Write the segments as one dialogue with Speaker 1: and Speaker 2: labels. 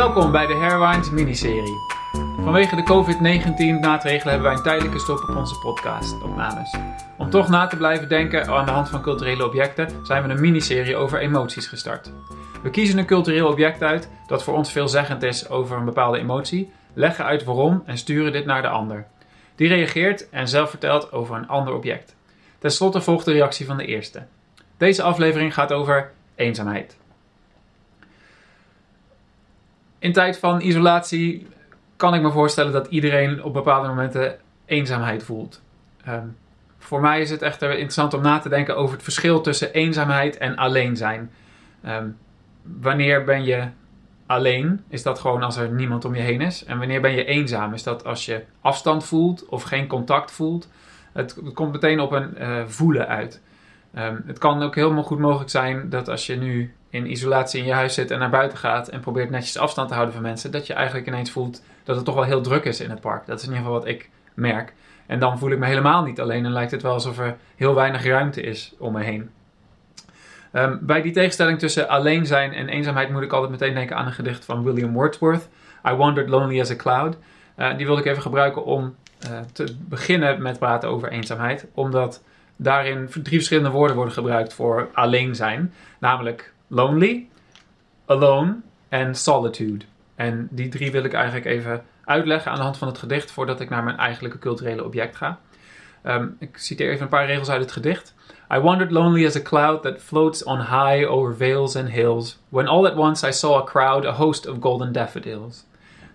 Speaker 1: Welkom bij de Hairwines miniserie. Vanwege de COVID-19 maatregelen hebben wij een tijdelijke stop op onze podcast-opnames. Om toch na te blijven denken aan de hand van culturele objecten zijn we een miniserie over emoties gestart. We kiezen een cultureel object uit dat voor ons veelzeggend is over een bepaalde emotie, leggen uit waarom en sturen dit naar de ander. Die reageert en zelf vertelt over een ander object. Ten slotte volgt de reactie van de eerste. Deze aflevering gaat over eenzaamheid. In tijd van isolatie kan ik me voorstellen dat iedereen op bepaalde momenten eenzaamheid voelt. Ehm, voor mij is het echt interessant om na te denken over het verschil tussen eenzaamheid en alleen zijn. Ehm, wanneer ben je alleen? Is dat gewoon als er niemand om je heen is? En wanneer ben je eenzaam? Is dat als je afstand voelt of geen contact voelt? Het, komt meteen op een uh, voelen uit. Ehm, het kan ook helemaal goed mogelijk zijn dat als je nu in isolatie in je huis zit en naar buiten gaat en probeert netjes afstand te houden van mensen, dat je eigenlijk ineens voelt dat het toch wel heel druk is in het park. Dat is in ieder geval wat ik merk. En dan voel ik me helemaal niet alleen en lijkt het wel alsof er heel weinig ruimte is om me heen. Um, bij die tegenstelling tussen alleen zijn en eenzaamheid moet ik altijd meteen denken aan een gedicht van William Wordsworth, I Wandered Lonely as a Cloud. Uh, die wilde ik even gebruiken om uh, te beginnen met praten over eenzaamheid, omdat daarin drie verschillende woorden worden gebruikt voor alleen zijn, namelijk lonely, alone en solitude. En die drie wil ik eigenlijk even uitleggen aan de hand van het gedicht voordat ik naar mijn eigenlijke culturele object ga. Um, ik citeer even een paar regels uit het gedicht. I wandered lonely as a cloud that floats on high over vales and hills, when all at once I saw a crowd, a host of golden daffodils.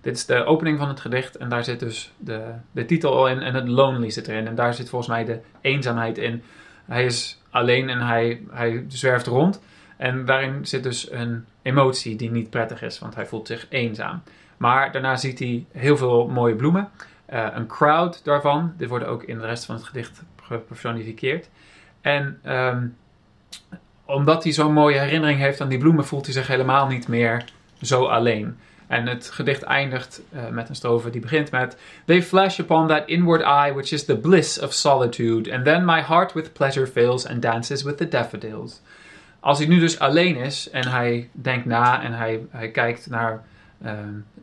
Speaker 1: Dit is de opening van het gedicht en daar zit dus de, de titel al in en het lonely zit erin. En daar zit volgens mij de eenzaamheid in. Hij is alleen en hij, hij zwerft rond. En daarin zit dus een emotie die niet prettig is, want hij voelt zich eenzaam. Maar daarna ziet hij heel veel mooie bloemen. Uh, een crowd daarvan. Dit worden ook in de rest van het gedicht gepersonifieerd. En um, omdat hij zo'n mooie herinnering heeft aan die bloemen, voelt hij zich helemaal niet meer zo alleen. En het gedicht eindigt uh, met een strofe die begint met They flash upon that inward eye which is the bliss of solitude, and then my heart with pleasure fills and dances with the daffodils. Als hij nu dus alleen is en hij denkt na en hij, hij kijkt naar uh,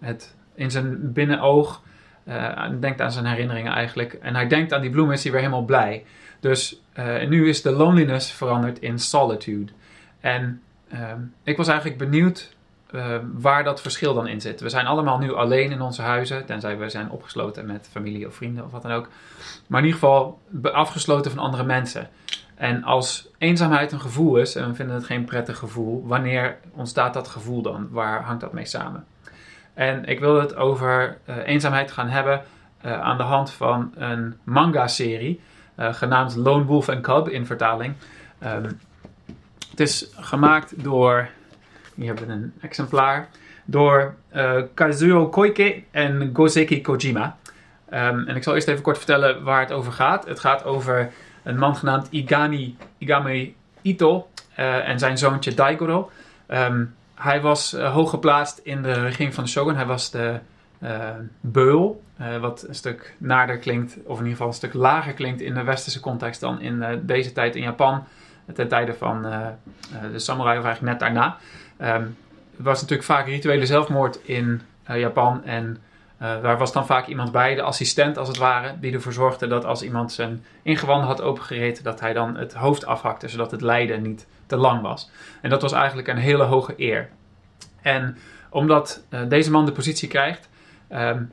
Speaker 1: het in zijn binnenoog, uh, denkt aan zijn herinneringen eigenlijk, en hij denkt aan die bloemen, is hij weer helemaal blij. Dus nu is de loneliness veranderd in solitude. En ehm, ik was eigenlijk benieuwd uh, waar dat verschil dan in zit. We zijn allemaal nu alleen in onze huizen, tenzij we zijn opgesloten met familie of vrienden of wat dan ook. Maar in ieder geval afgesloten van andere mensen. En als eenzaamheid een gevoel is, en we vinden het geen prettig gevoel, wanneer ontstaat dat gevoel dan? Waar hangt dat mee samen? En ik wil het over uh, eenzaamheid gaan hebben uh, aan de hand van een manga-serie, genaamd Lone Wolf and Cub in vertaling. Um, het is gemaakt door hier hebben we een exemplaar. Door uh, Kazuo Koike en Gozeki Kojima. Um, en ik zal eerst even kort vertellen waar het over gaat. Het gaat over een man genaamd Igami, Igami Ito uh, en zijn zoontje Daigoro. Um, hij was uh, hoog geplaatst in de regering van de shogun. Hij was de beul, wat een stuk naarder klinkt, of in ieder geval een stuk lager klinkt in de westerse context dan in deze tijd in Japan. Ten tijde van de samurai, of eigenlijk net daarna. Um, er was natuurlijk vaak rituele zelfmoord in uh, Japan. En uh, daar was dan vaak iemand bij, de assistent als het ware, die ervoor zorgde dat als iemand zijn ingewanden had opengereten, dat hij dan het hoofd afhakte, zodat het lijden niet te lang was. En dat was eigenlijk een hele hoge eer. En omdat uh, deze man de positie krijgt um,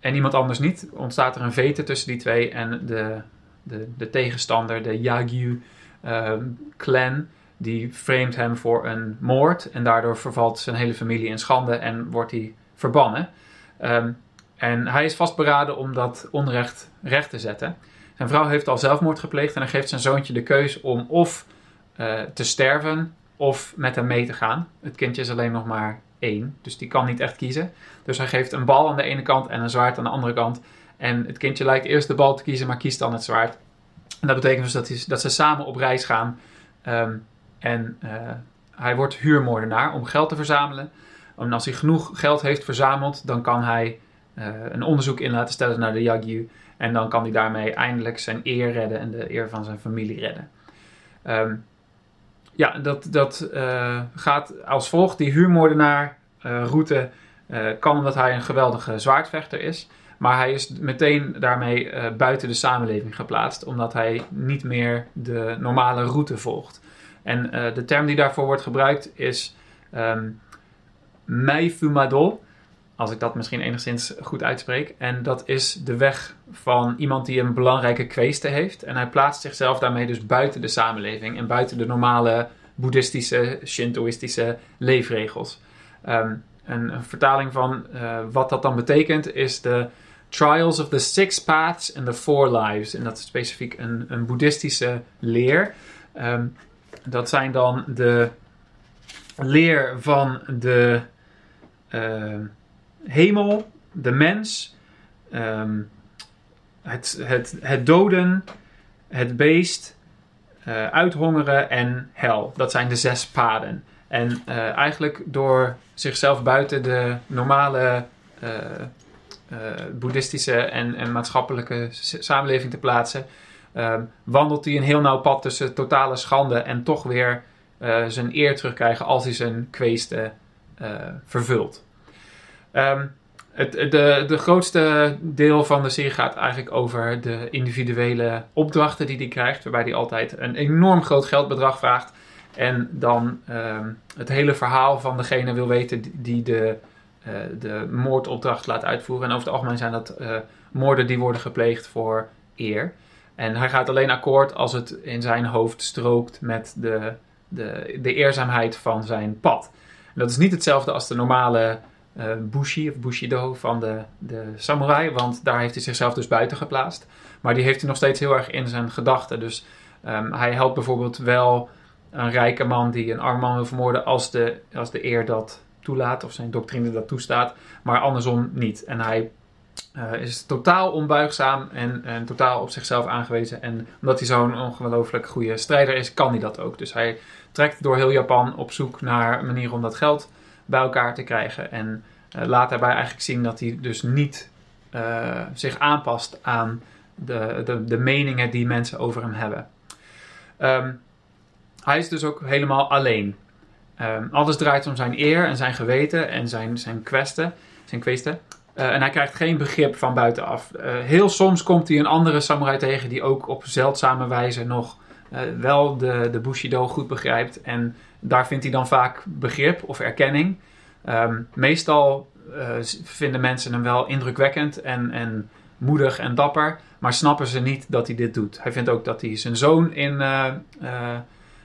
Speaker 1: en iemand anders niet, ontstaat er een vete tussen die twee en de, de, de tegenstander, de Yagyu um, clan die framet hem voor een moord en daardoor vervalt zijn hele familie in schande en wordt hij verbannen. Um, en hij is vastberaden om dat onrecht recht te zetten. Zijn vrouw heeft al zelfmoord gepleegd en hij geeft zijn zoontje de keus om of uh, te sterven of met hem mee te gaan. Het kindje is alleen nog maar één, dus die kan niet echt kiezen. Dus hij geeft een bal aan de ene kant en een zwaard aan de andere kant. En het kindje lijkt eerst de bal te kiezen, maar kiest dan het zwaard. En dat betekent dus dat, hij, dat ze samen op reis gaan. Um, en uh, hij wordt huurmoordenaar om geld te verzamelen. En als hij genoeg geld heeft verzameld, dan kan hij uh, een onderzoek in laten stellen naar de Yagyu. En dan kan hij daarmee eindelijk zijn eer redden en de eer van zijn familie redden. Um, ja, dat, dat uh, gaat als volgt. Die huurmoordenaar route Uh, kan omdat hij een geweldige zwaardvechter is. Maar hij is meteen daarmee buiten de samenleving geplaatst, omdat hij niet meer de normale route volgt. En uh, de term die daarvoor wordt gebruikt is um, Meifumado, als ik dat misschien enigszins goed uitspreek. En dat is de weg van iemand die een belangrijke kweeste heeft. En hij plaatst zichzelf daarmee dus buiten de samenleving en buiten de normale boeddhistische, shintoïstische leefregels. Um, een, vertaling van uh, wat dat dan betekent is de Trials of the Six Paths and the Four Lives. En dat is specifiek een, een boeddhistische leer. Um, dat zijn dan de leer van de uh, hemel, de mens, um, het, het, het doden, het beest, uh, uithongeren en hel. Dat zijn de zes paden. En uh, eigenlijk door zichzelf buiten de normale uh, boeddhistische en, en, maatschappelijke samenleving te plaatsen, wandelt hij een heel nauw pad tussen totale schande en toch weer zijn eer terugkrijgen als hij zijn kweesten vervult. Um, het, de, de grootste deel van de serie gaat eigenlijk over de individuele opdrachten die hij krijgt, waarbij hij altijd een enorm groot geldbedrag vraagt. En dan um, het hele verhaal van degene wil weten die de, uh, de moordopdracht laat uitvoeren. En over het algemeen zijn dat moorden die worden gepleegd voor eer. En hij gaat alleen akkoord als het in zijn hoofd strookt met de, de, de eerzaamheid van zijn pad. Dat is niet hetzelfde als de normale uh, Bushi of Bushido van de, de samurai. Want daar heeft hij zichzelf dus buiten geplaatst. Maar die heeft hij nog steeds heel erg in zijn gedachten. Dus um, hij helpt bijvoorbeeld wel een rijke man die een arm man wil vermoorden als de, als de eer dat toelaat. Of zijn doctrine dat toestaat. Maar andersom niet. En hij uh, is totaal onbuigzaam en, en, totaal op zichzelf aangewezen. En omdat hij zo'n ongelooflijk goede strijder is, kan hij dat ook. Dus hij trekt door heel Japan op zoek naar manieren om dat geld bij elkaar te krijgen. En uh, laat daarbij eigenlijk zien dat hij dus niet uh, zich aanpast aan de, de, de, meningen die mensen over hem hebben. Um, hij is dus ook helemaal alleen. Um, alles draait om zijn eer en zijn geweten en zijn, zijn kwesten. Zijn kweesten. Uh, en hij krijgt geen begrip van buitenaf. heel soms komt hij een andere samurai tegen die ook op zeldzame wijze nog wel de, de Bushido goed begrijpt. En daar vindt hij dan vaak begrip of erkenning. Um, meestal vinden mensen hem wel indrukwekkend en, en moedig en dapper, maar snappen ze niet dat hij dit doet. Hij vindt ook dat hij zijn zoon in,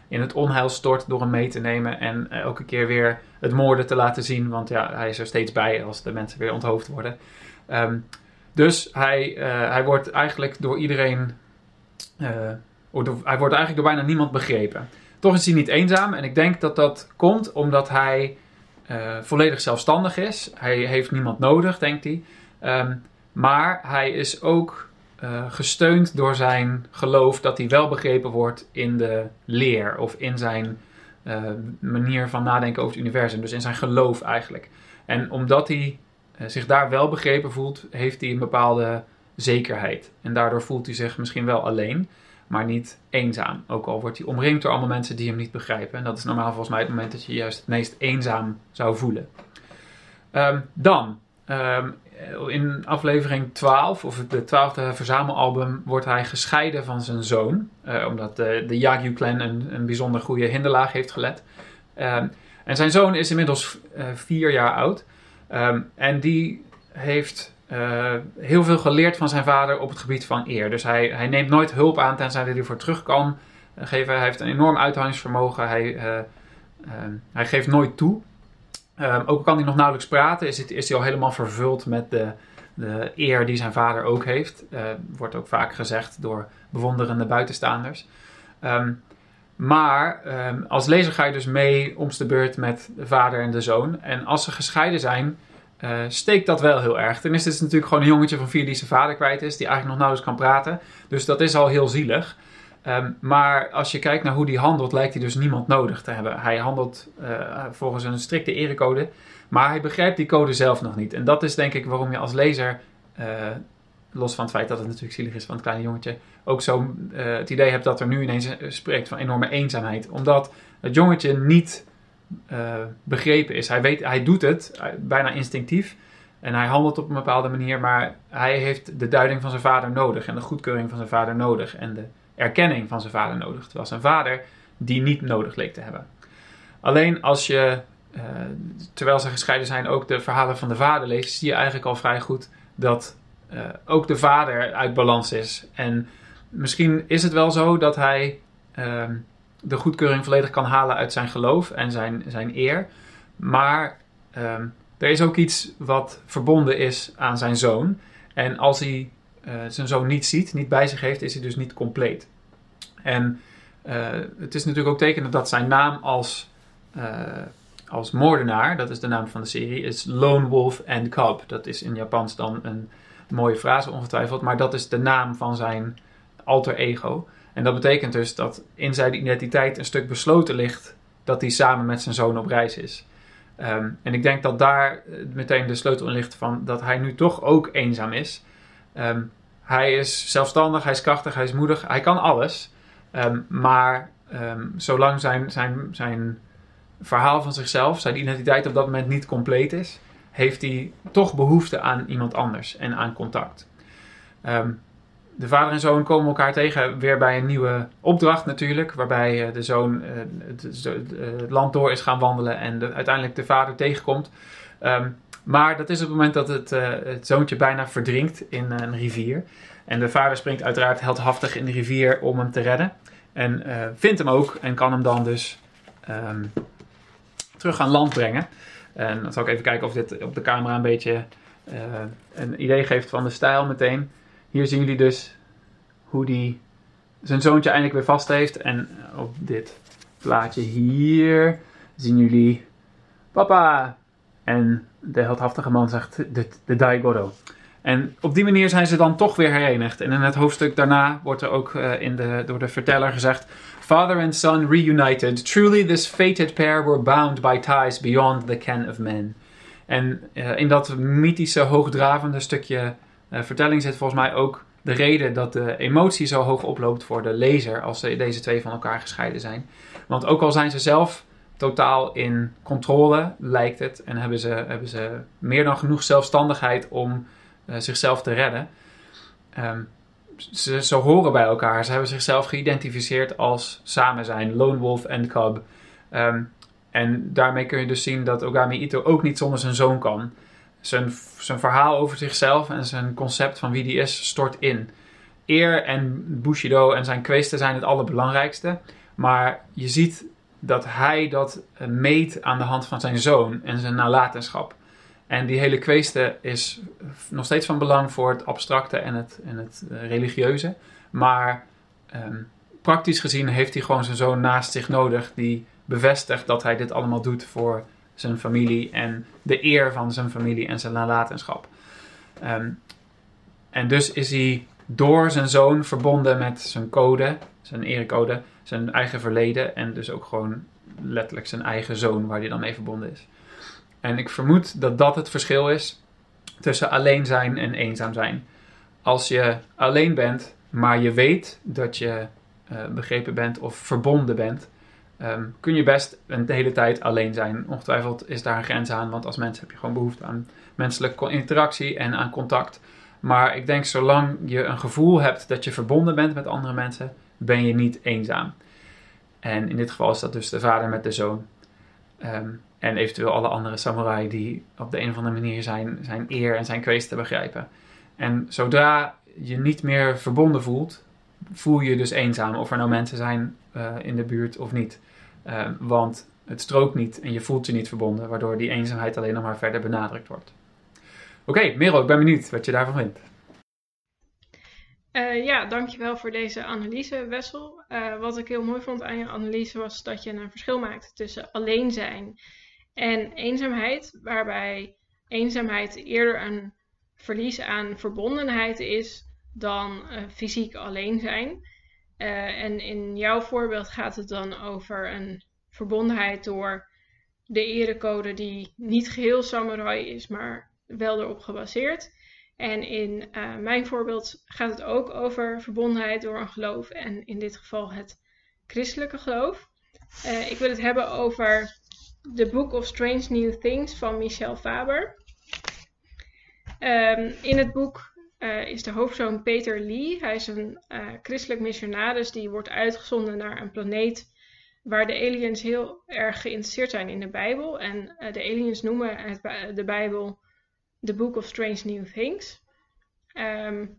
Speaker 1: in het onheil stort door hem mee te nemen en elke keer weer het moorden te laten zien, want ja, hij is er steeds bij als de mensen weer onthoofd worden. Um, dus hij, hij wordt eigenlijk door iedereen, hij wordt eigenlijk door bijna niemand begrepen. Toch is hij niet eenzaam en ik denk dat dat komt omdat hij uh, volledig zelfstandig is. Hij heeft niemand nodig, denkt hij. Um, maar hij is ook gesteund door zijn geloof dat hij wel begrepen wordt in de leer of in zijn manier van nadenken over het universum. Dus in zijn geloof eigenlijk. En omdat hij zich daar wel begrepen voelt, heeft hij een bepaalde zekerheid. En daardoor voelt hij zich misschien wel alleen maar niet eenzaam. Ook al wordt hij omringd door allemaal mensen die hem niet begrijpen. En dat is normaal volgens mij het moment dat je juist het meest eenzaam zou voelen. Um, dan, um, in aflevering 12, of het twaalfde verzamelalbum, wordt hij gescheiden van zijn zoon. Uh, omdat de, de Yagyu-clan een, bijzonder goede hinderlaag heeft gelet. Um, en zijn zoon is inmiddels vier jaar oud. en die heeft heel veel geleerd van zijn vader op het gebied van eer. Dus hij, hij neemt nooit hulp aan tenzij hij ervoor terug kan. Hij heeft een enorm uithoudingsvermogen. Hij, uh, hij geeft nooit toe. Ehm, ook kan hij nog nauwelijks praten, is, het, is hij al helemaal vervuld met de, de eer die zijn vader ook heeft. wordt ook vaak gezegd door bewonderende buitenstaanders. Um, maar um, als lezer ga je dus mee om de beurt met de vader en de zoon. En als ze gescheiden zijn, uh, steekt dat wel heel erg. Ten eerste is het natuurlijk gewoon een jongetje van vier die zijn vader kwijt is, die eigenlijk nog nauwelijks kan praten. Dus dat is al heel zielig. Um, maar als je kijkt naar hoe hij handelt, lijkt hij dus niemand nodig te hebben. Hij handelt uh, volgens een strikte erecode, maar hij begrijpt die code zelf nog niet. En dat is denk ik waarom je als lezer, uh, los van het feit dat het natuurlijk zielig is van het kleine jongetje, ook zo het idee hebt dat er nu ineens spreekt van enorme eenzaamheid. Omdat het jongetje niet begrepen is. Hij, weet, hij doet het bijna instinctief. En hij handelt op een bepaalde manier, maar hij heeft de duiding van zijn vader nodig en de goedkeuring van zijn vader nodig en de erkenning van zijn vader nodig. Terwijl zijn vader die niet nodig leek te hebben. Alleen als je, uh, terwijl ze gescheiden zijn, ook de verhalen van de vader leest, zie je eigenlijk al vrij goed dat uh, ook de vader uit balans is. En misschien is het wel zo dat hij uh, de goedkeuring volledig kan halen uit zijn geloof en zijn, zijn eer. Maar ehm, er is ook iets wat verbonden is aan zijn zoon. En als hij uh, zijn zoon niet ziet, niet bij zich heeft, is hij dus niet compleet. En uh, het is natuurlijk ook tekenend dat zijn naam als, uh, als moordenaar, dat is de naam van de serie, is Lone Wolf and Cub. Dat is in Japans dan een mooie frase ongetwijfeld, maar dat is de naam van zijn alter ego. En dat betekent dus dat in zijn identiteit een stuk besloten ligt dat hij samen met zijn zoon op reis is. Um, en ik denk dat daar eh, meteen de sleutel in ligt van dat hij nu toch ook eenzaam is. Um, hij is zelfstandig, hij is krachtig, hij is moedig, hij kan alles. Um, maar zolang zijn, zijn, zijn verhaal van zichzelf, zijn identiteit op dat moment niet compleet is, heeft hij toch behoefte aan iemand anders en aan contact. Um, de vader en zoon komen elkaar tegen weer bij een nieuwe opdracht natuurlijk. Waarbij eh, de zoon eh, het, land door is gaan wandelen en de, uiteindelijk de vader tegenkomt. Ehm, maar dat is op het moment dat het, uh, het zoontje bijna verdrinkt in een rivier. En de vader springt uiteraard heldhaftig in de rivier om hem te redden. En vindt hem ook en kan hem dan dus um, terug aan land brengen. En dan zal ik even kijken of dit op de camera een beetje een idee geeft van de stijl meteen. Hier zien jullie dus hoe die zijn zoontje eindelijk weer vast heeft. En op dit plaatje hier zien jullie papa. En de heldhaftige man zegt de, de Daigoro. En op die manier zijn ze dan toch weer herenigd. En in het hoofdstuk daarna wordt er ook uh, in de, door de verteller gezegd: Father and son reunited. Truly this fated pair were bound by ties beyond the ken of men. En uh, in dat mythische, hoogdravende stukje uh, vertelling zit volgens mij ook de reden dat de emotie zo hoog oploopt voor de lezer als deze twee van elkaar gescheiden zijn. Want ook al zijn ze zelf totaal in controle, lijkt het, en hebben ze, hebben ze meer dan genoeg zelfstandigheid om zichzelf te redden. Um, ze, ze, horen bij elkaar. Ze hebben zichzelf geïdentificeerd als samen zijn, lone wolf en cub. Um, en daarmee kun je dus zien dat Ogami Ito ook niet zonder zijn zoon kan zijn, zijn verhaal over zichzelf en zijn concept van wie die is stort in. Eer en Bushido en zijn kweesten zijn het allerbelangrijkste. Maar je ziet dat hij dat meet aan de hand van zijn zoon en zijn nalatenschap. En die hele kweeste is nog steeds van belang voor het abstracte en het, het religieuze. Maar um, praktisch gezien heeft hij gewoon zijn zoon naast zich nodig, die bevestigt dat hij dit allemaal doet voor zijn familie en de eer van zijn familie en zijn nalatenschap. Um, en dus is hij door zijn zoon verbonden met zijn code, zijn erecode, zijn eigen verleden en dus ook gewoon letterlijk zijn eigen zoon waar hij dan mee verbonden is. En ik vermoed dat dat het verschil is tussen alleen zijn en eenzaam zijn. Als je alleen bent, maar je weet dat je uh, begrepen bent of verbonden bent, um, kun je best een hele tijd alleen zijn. Ongetwijfeld is daar een grens aan, want als mens heb je gewoon behoefte aan menselijke interactie en aan contact. Maar ik denk, zolang je een gevoel hebt dat je verbonden bent met andere mensen, ben je niet eenzaam. En in dit geval is dat dus de vader met de zoon. Um, en eventueel alle andere samurai die op de een of andere manier zijn, zijn eer en zijn kweest te begrijpen. En zodra je niet meer verbonden voelt, voel je dus eenzaam. Of er nou mensen zijn uh, in de buurt of niet. Uh, want het strookt niet en je voelt je niet verbonden, waardoor die eenzaamheid alleen nog maar verder benadrukt wordt. Oké, okay, ik ben benieuwd wat je daarvan vindt.
Speaker 2: Uh, ja, dankjewel voor deze analyse, Wessel. Wat ik heel mooi vond aan je analyse was dat je een verschil maakte tussen alleen zijn en eenzaamheid, waarbij eenzaamheid eerder een verlies aan verbondenheid is dan uh, fysiek alleen zijn. Uh, en in jouw voorbeeld gaat het dan over een verbondenheid door de erecode die niet geheel samurai is, maar wel erop gebaseerd. En in uh, mijn voorbeeld gaat het ook over verbondenheid door een geloof en in dit geval het christelijke geloof. Ik wil het hebben over The Book of Strange New Things van Michel Faber. Ehm, in het boek uh, is de hoofdpersoon Peter Lee. Hij is een uh, christelijk missionaris die wordt uitgezonden naar een planeet waar de aliens heel erg geïnteresseerd zijn in de Bijbel. En uh, de aliens noemen het, de Bijbel The Book of Strange New Things. Um,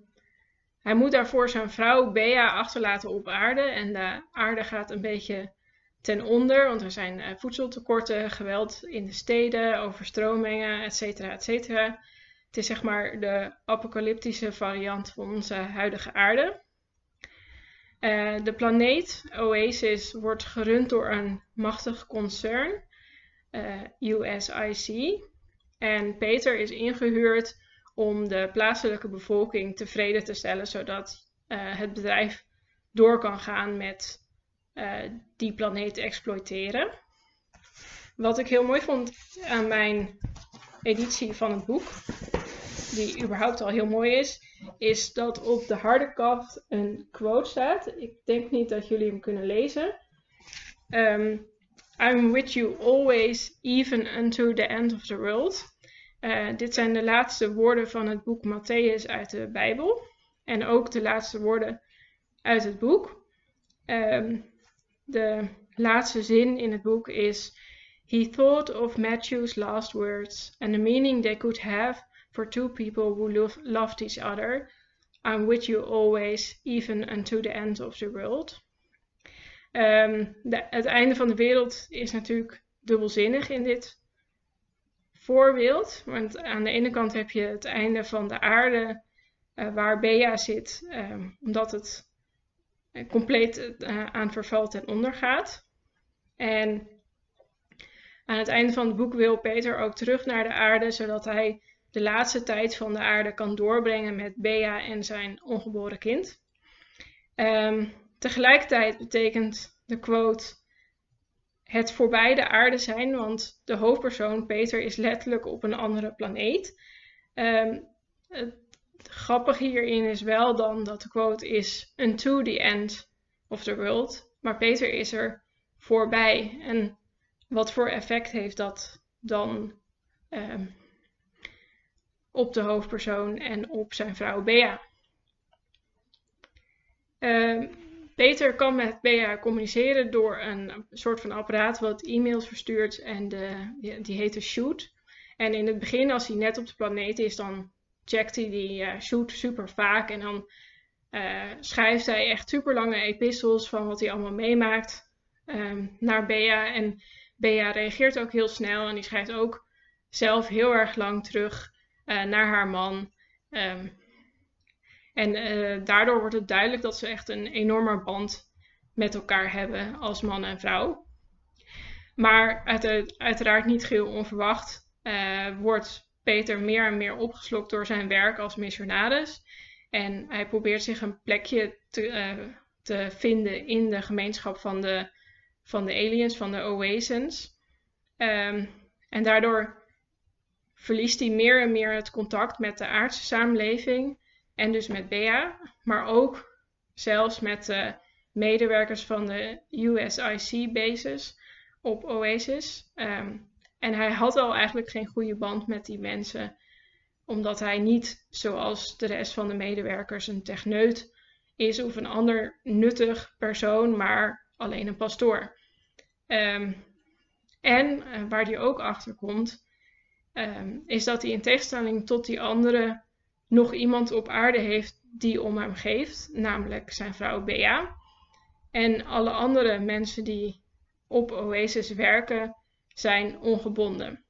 Speaker 2: hij moet daarvoor zijn vrouw Bea achterlaten op aarde. En de aarde gaat een beetje ten onder, want er zijn voedseltekorten, geweld in de steden, overstromingen, etc. etcetera. Het is zeg maar de apocalyptische variant van onze huidige aarde. Uh, de planeet Oasis wordt gerund door een machtig concern, eh, USIC. En Peter is ingehuurd om de plaatselijke bevolking tevreden te stellen, zodat het bedrijf door kan gaan met die planeet exploiteren. Wat ik heel mooi vond aan mijn editie van het boek, die überhaupt al heel mooi is, is dat op de harde kaft een quote staat. Ik denk niet dat jullie hem kunnen lezen. Um, I'm with you always, even unto the end of the world. Uh, dit zijn de laatste woorden van het boek Matthäus uit de Bijbel. En ook de laatste woorden uit het boek. Um, de laatste zin in het boek is: He thought of Matthew's last words and the meaning they could have for two people who love, loved each other. I'm with you always, even unto the end of the world. Um, de, het einde van de wereld is natuurlijk dubbelzinnig in dit voorbeeld. Want aan de ene kant heb je het einde van de aarde, uh, waar Bea zit, um, omdat het compleet uh, aan verval ten onder gaat. En aan het einde van het boek wil Peter ook terug naar de aarde, zodat hij de laatste tijd van de aarde kan doorbrengen met Bea en zijn ongeboren kind. Um, tegelijkertijd betekent de quote het voorbij de aarde zijn, want de hoofdpersoon Peter is letterlijk op een andere planeet. Um, het grappige hierin is wel dan dat de quote is unto the end of the world, maar Peter is er voorbij. En wat voor effect heeft dat dan um, op de hoofdpersoon en op zijn vrouw Bea. Uh, Peter kan met Bea communiceren door een soort van apparaat wat e-mails verstuurt en de, die, heet de Shoot. En in het begin, als hij net op de planeet is, dan checkt hij die uh, Shoot super vaak en dan uh, schrijft hij echt super lange epistels van wat hij allemaal meemaakt um, naar Bea. En Bea reageert ook heel snel en die schrijft ook zelf heel erg lang terug uh, naar haar man. Um, en daardoor wordt het duidelijk dat ze echt een enorme band met elkaar hebben als man en vrouw. Maar uit, uiteraard niet geheel onverwacht wordt Peter meer en meer opgeslokt door zijn werk als missionaris. En hij probeert zich een plekje te, te vinden in de gemeenschap van de, van de aliens, van de Oasens. Um, en daardoor verliest hij meer en meer het contact met de aardse samenleving en dus met Bea, maar ook zelfs met de medewerkers van de USIC-bases op Oasis. Um, en hij had al eigenlijk geen goede band met die mensen, omdat hij niet, zoals de rest van de medewerkers, een techneut is of een ander nuttig persoon, maar alleen een pastoor. Um, en uh, waar hij ook achter komt, um, is dat hij in tegenstelling tot die andere nog iemand op aarde heeft die om hem geeft, namelijk zijn vrouw Bea. En alle andere mensen die op Oasis werken, zijn ongebonden.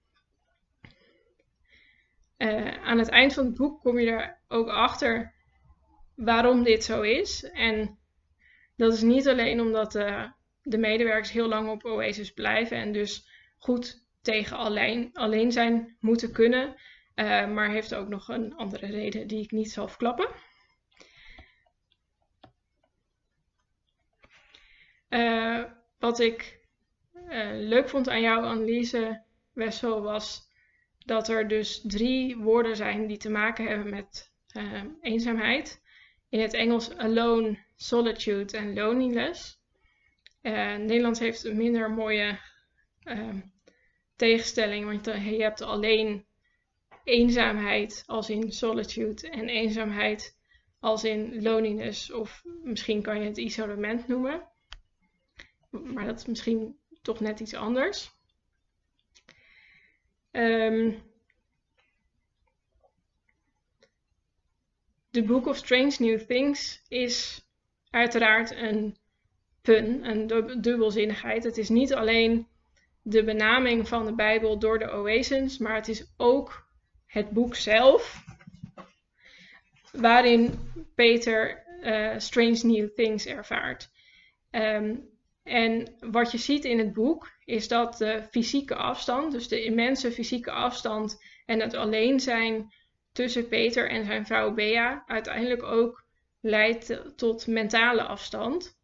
Speaker 2: Uh, aan het eind van het boek kom je er ook achter waarom dit zo is. En dat is niet alleen omdat uh, de medewerkers heel lang op Oasis blijven en dus goed tegen alleen, alleen zijn moeten kunnen. Uh, maar heeft ook nog een andere reden die ik niet zal verklappen. Wat ik leuk vond aan jouw analyse, Wessel, was dat er dus drie woorden zijn die te maken hebben met eenzaamheid. In het Engels alone, solitude en loneliness. Nederlands heeft een minder mooie tegenstelling, want je hebt alleen eenzaamheid als in solitude en eenzaamheid als in loneliness of misschien kan je het isolement noemen. Maar dat is misschien toch net iets anders. Um, The Book of Strange New Things is uiteraard een pun, een dubbelzinnigheid. Het is niet alleen de benaming van de Bijbel door de Oasis, maar het is ook het boek zelf, waarin Peter uh, Strange New Things ervaart. Um, en wat je ziet in het boek is dat de fysieke afstand, dus de immense fysieke afstand en het alleen zijn tussen Peter en zijn vrouw Bea, uiteindelijk ook leidt tot mentale afstand.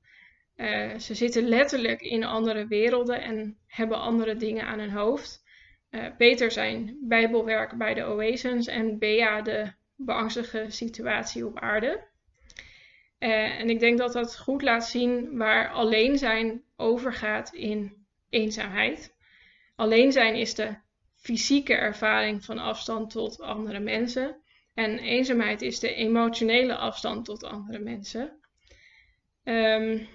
Speaker 2: Uh, ze zitten letterlijk in andere werelden en hebben andere dingen aan hun hoofd. Uh, Peter zijn bijbelwerk bij de Oasens en Bea de beangstige situatie op aarde. Uh, en ik denk dat dat goed laat zien waar alleen zijn overgaat in eenzaamheid. Alleen zijn is de fysieke ervaring van afstand tot andere mensen. En eenzaamheid is de emotionele afstand tot andere mensen. Um,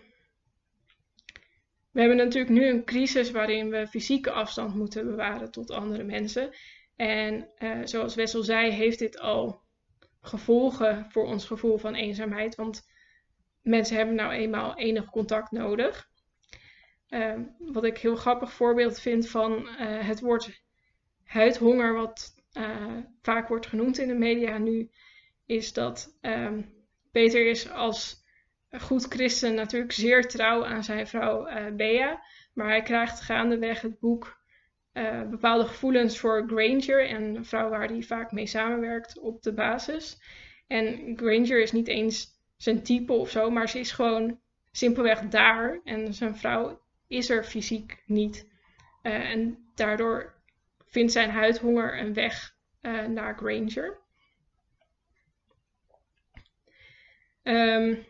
Speaker 2: we hebben natuurlijk nu een crisis waarin we fysieke afstand moeten bewaren tot andere mensen. En uh, zoals Wessel zei, heeft dit al gevolgen voor ons gevoel van eenzaamheid. Want mensen hebben nou eenmaal enig contact nodig. Uh, wat ik heel grappig voorbeeld vind van uh, het woord huidhonger, wat uh, vaak wordt genoemd in de media nu, is dat um, Peter is als goed christen natuurlijk zeer trouw aan zijn vrouw uh, Bea. Maar hij krijgt gaandeweg het boek bepaalde gevoelens voor Granger, een vrouw waar hij vaak mee samenwerkt op de basis. En Granger is niet eens zijn type of zo, maar ze is gewoon simpelweg daar. En zijn vrouw is er fysiek niet. Uh, en daardoor vindt zijn huidhonger een weg naar Granger. Um,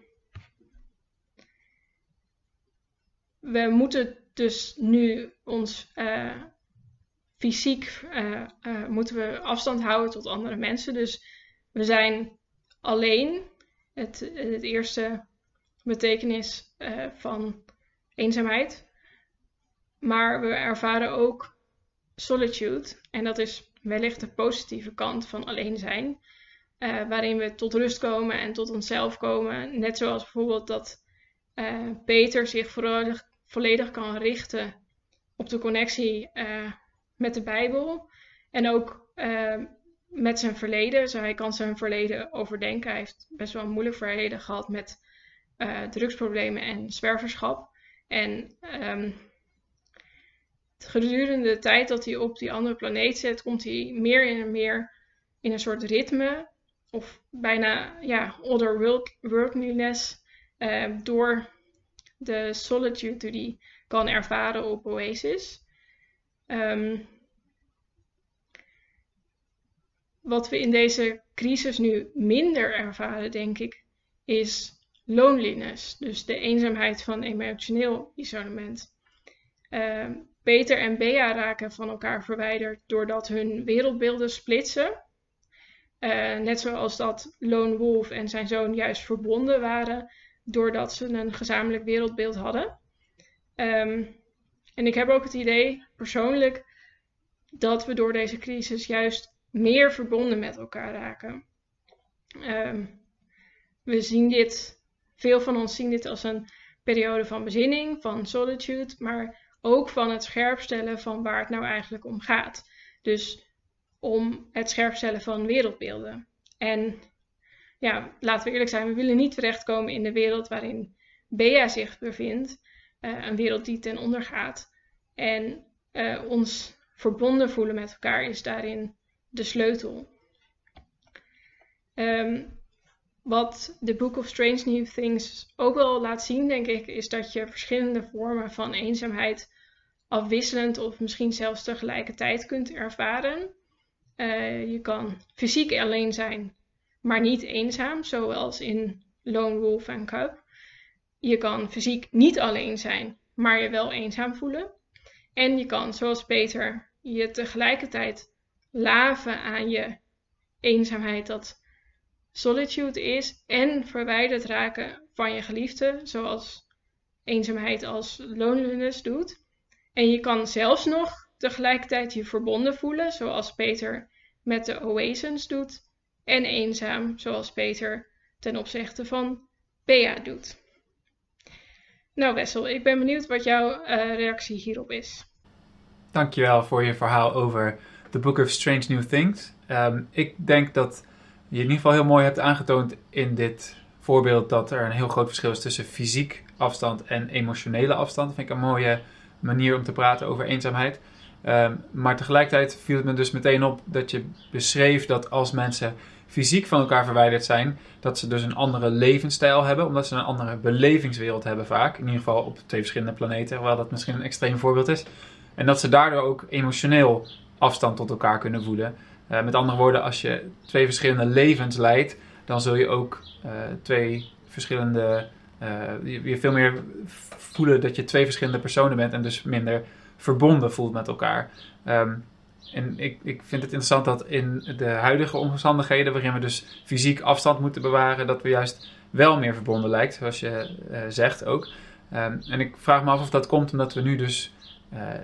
Speaker 2: we moeten dus nu ons uh, fysiek moeten we afstand houden tot andere mensen. Dus we zijn alleen. Het, het eerste betekenis van eenzaamheid. Maar we ervaren ook solitude. En dat is wellicht de positieve kant van alleen zijn. waarin we tot rust komen en tot onszelf komen. Net zoals bijvoorbeeld dat Peter zich vooral volledig kan richten op de connectie met de Bijbel. En ook met zijn verleden. Hij kan zijn verleden overdenken. Hij heeft best wel een moeilijk verleden gehad met uh, drugsproblemen en zwerverschap. En um, gedurende de tijd dat hij op die andere planeet zit, komt hij meer en meer in een soort ritme. Of bijna ja, otherworldliness. Uh, door de solitude die kan ervaren op Oasis. Um, wat we in deze crisis nu minder ervaren, denk ik, is loneliness. Dus de eenzaamheid van emotioneel isolement. Uh, Peter en Bea raken van elkaar verwijderd doordat hun wereldbeelden splitsen. Uh, net zoals dat Lone Wolf en zijn zoon juist verbonden waren doordat ze een gezamenlijk wereldbeeld hadden. Um, en ik heb ook het idee, persoonlijk, dat we door deze crisis juist meer verbonden met elkaar raken. Um, we zien dit, veel van ons zien dit als een periode van bezinning, van solitude, maar ook van het scherpstellen van waar het nou eigenlijk om gaat. Dus om het scherpstellen van wereldbeelden. En ja, laten we eerlijk zijn, we willen niet terechtkomen in de wereld waarin Bea zich bevindt. Uh, een wereld die ten onder gaat. En uh, ons verbonden voelen met elkaar is daarin de sleutel. Um, wat The Book of Strange New Things ook wel laat zien, denk ik, is dat je verschillende vormen van eenzaamheid afwisselend of misschien zelfs tegelijkertijd kunt ervaren. Uh, je kan fysiek alleen zijn, maar niet eenzaam, zoals in Lone Wolf en Cub. Je kan fysiek niet alleen zijn, maar je wel eenzaam voelen. En je kan, zoals Peter, je tegelijkertijd laven aan je eenzaamheid, dat solitude is, en verwijderd raken van je geliefde, zoals eenzaamheid als loneliness doet. En je kan zelfs nog tegelijkertijd je verbonden voelen, zoals Peter met de oasens doet, en eenzaam, zoals Peter ten opzichte van Bea doet. Nou Wessel, ik ben benieuwd wat jouw uh, reactie hierop is.
Speaker 1: Dankjewel voor je verhaal over The Book of Strange New Things. Ehm, ik denk dat je in ieder geval heel mooi hebt aangetoond in dit voorbeeld dat er een heel groot verschil is tussen fysiek afstand en emotionele afstand. Dat vind ik een mooie manier om te praten over eenzaamheid. Ehm, maar tegelijkertijd viel het me dus meteen op dat je beschreef dat als mensen fysiek van elkaar verwijderd zijn, dat ze dus een andere levensstijl hebben, omdat ze een andere belevingswereld hebben vaak. In ieder geval op twee verschillende planeten, hoewel dat misschien een extreem voorbeeld is. En dat ze daardoor ook emotioneel afstand tot elkaar kunnen voelen. Uh, met andere woorden, als je twee verschillende levens leidt, dan zul je ook uh, twee verschillende. Uh, je, je, veel meer voelen dat je twee verschillende personen bent en dus minder verbonden voelt met elkaar. Um, en ik, ik vind het interessant dat in de huidige omstandigheden, waarin we dus fysiek afstand moeten bewaren, dat we juist wel meer verbonden lijkt, zoals je zegt ook. Um, en ik vraag me af of dat komt omdat we nu dus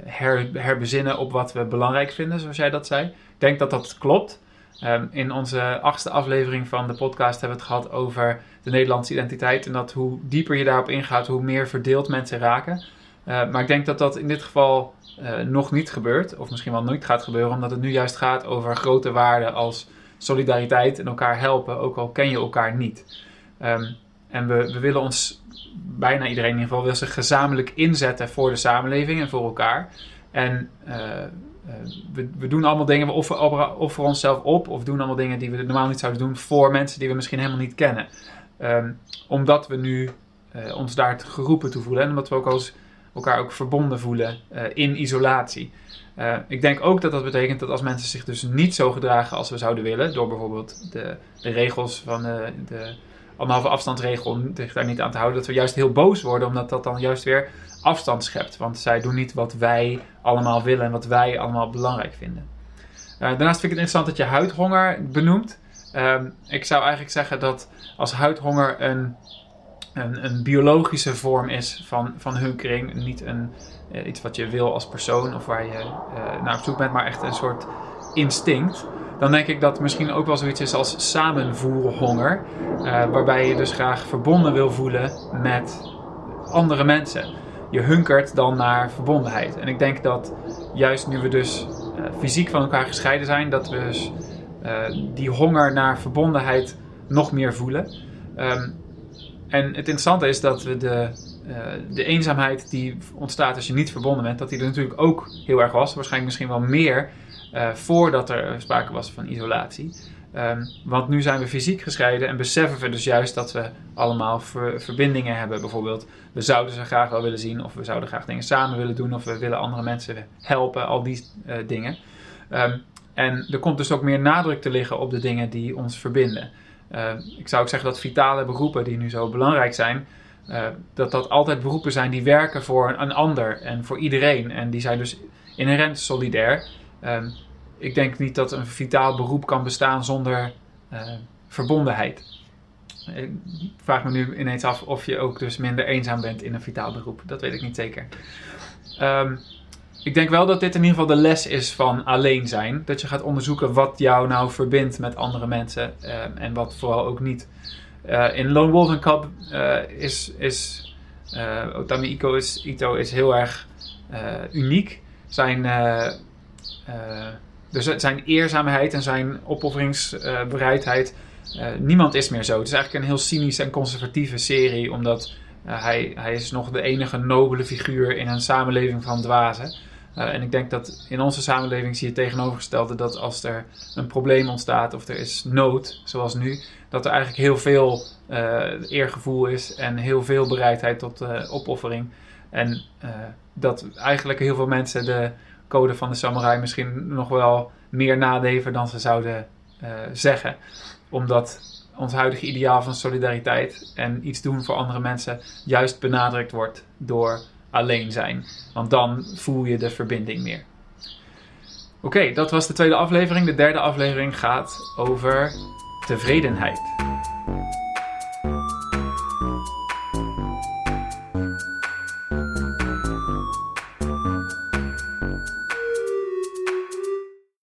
Speaker 1: her, herbezinnen op wat we belangrijk vinden, zoals jij dat zei. Ik denk dat dat klopt. Um, in onze achtste aflevering van de podcast hebben we het gehad over de Nederlandse identiteit. En dat hoe dieper je daarop ingaat, hoe meer verdeeld mensen raken. Uh, maar ik denk dat dat in dit geval uh, nog niet gebeurt, of misschien wel nooit gaat gebeuren, omdat het nu juist gaat over grote waarden als solidariteit en elkaar helpen, ook al ken je elkaar niet. Um, en we, we, willen ons, bijna iedereen in ieder geval, wil zich gezamenlijk inzetten voor de samenleving en voor elkaar. En uh, we, we, doen allemaal dingen, we offeren, offeren onszelf op, of doen allemaal dingen die we normaal niet zouden doen voor mensen die we misschien helemaal niet kennen. Um, omdat we nu uh, ons daar geroepen toe voelen en omdat we ook als elkaar ook verbonden voelen in isolatie. Ik denk ook dat dat betekent dat als mensen zich dus niet zo gedragen als we zouden willen, door bijvoorbeeld de, regels van de anderhalve afstandsregel zich daar niet aan te houden, dat we juist heel boos worden, omdat dat dan juist weer afstand schept. Want zij doen niet wat wij allemaal willen en wat wij allemaal belangrijk vinden. Uh, daarnaast vind ik het interessant dat je huidhonger benoemt. Uh, ik zou eigenlijk zeggen dat als huidhonger een een, een biologische vorm is van, van hunkering. Niet een, uh, iets wat je wil als persoon of waar je uh, naar op zoek bent, maar echt een soort instinct. Dan denk ik dat misschien ook wel zoiets is als samenvoelhonger. Uh, waarbij je dus graag verbonden wil voelen met andere mensen. Je hunkert dan naar verbondenheid. En ik denk dat juist nu we dus fysiek van elkaar gescheiden zijn, dat we dus die honger naar verbondenheid nog meer voelen. Um, en het interessante is dat we de, de eenzaamheid die ontstaat als je niet verbonden bent, dat die er natuurlijk ook heel erg was. Waarschijnlijk misschien wel meer uh, voordat er sprake was van isolatie. Um, want nu zijn we fysiek gescheiden en beseffen we dus juist dat we allemaal ver, verbindingen hebben. Bijvoorbeeld, we zouden ze graag wel willen zien, of we zouden graag dingen samen willen doen, of we willen andere mensen helpen, al die uh, dingen. Um, en er komt dus ook meer nadruk te liggen op de dingen die ons verbinden. Uh, ik zou ook zeggen dat vitale beroepen die nu zo belangrijk zijn, uh, dat dat altijd beroepen zijn die werken voor een ander en voor iedereen. En die zijn dus inherent solidair. Uh, ik denk niet dat een vitaal beroep kan bestaan zonder uh, verbondenheid. Ik vraag me nu ineens af of je ook dus minder eenzaam bent in een vitaal beroep. Dat weet ik niet zeker. Um, ik denk wel dat dit in ieder geval de les is van alleen zijn. Dat je gaat onderzoeken wat jou nou verbindt met andere mensen en wat vooral ook niet. Uh, in Lone Wolf and Cub uh, is, is Otami is, Ito is heel erg uniek. Zijn, dus zijn eerzaamheid en zijn opofferingsbereidheid. niemand is meer zo. Het is eigenlijk een heel cynische en conservatieve serie, omdat hij, hij is nog de enige nobele figuur in een samenleving van dwazen. Uh, en ik denk dat in onze samenleving zie je het tegenovergestelde dat als er een probleem ontstaat of er is nood, zoals nu, dat er eigenlijk heel veel eergevoel is en heel veel bereidheid tot opoffering. En dat eigenlijk heel veel mensen de code van de samurai misschien nog wel meer nadeven dan ze zouden zeggen. Omdat ons huidige ideaal van solidariteit en iets doen voor andere mensen juist benadrukt wordt door alleen zijn. Want dan voel je de verbinding meer. Oké, dat was de tweede aflevering. De derde aflevering gaat over tevredenheid.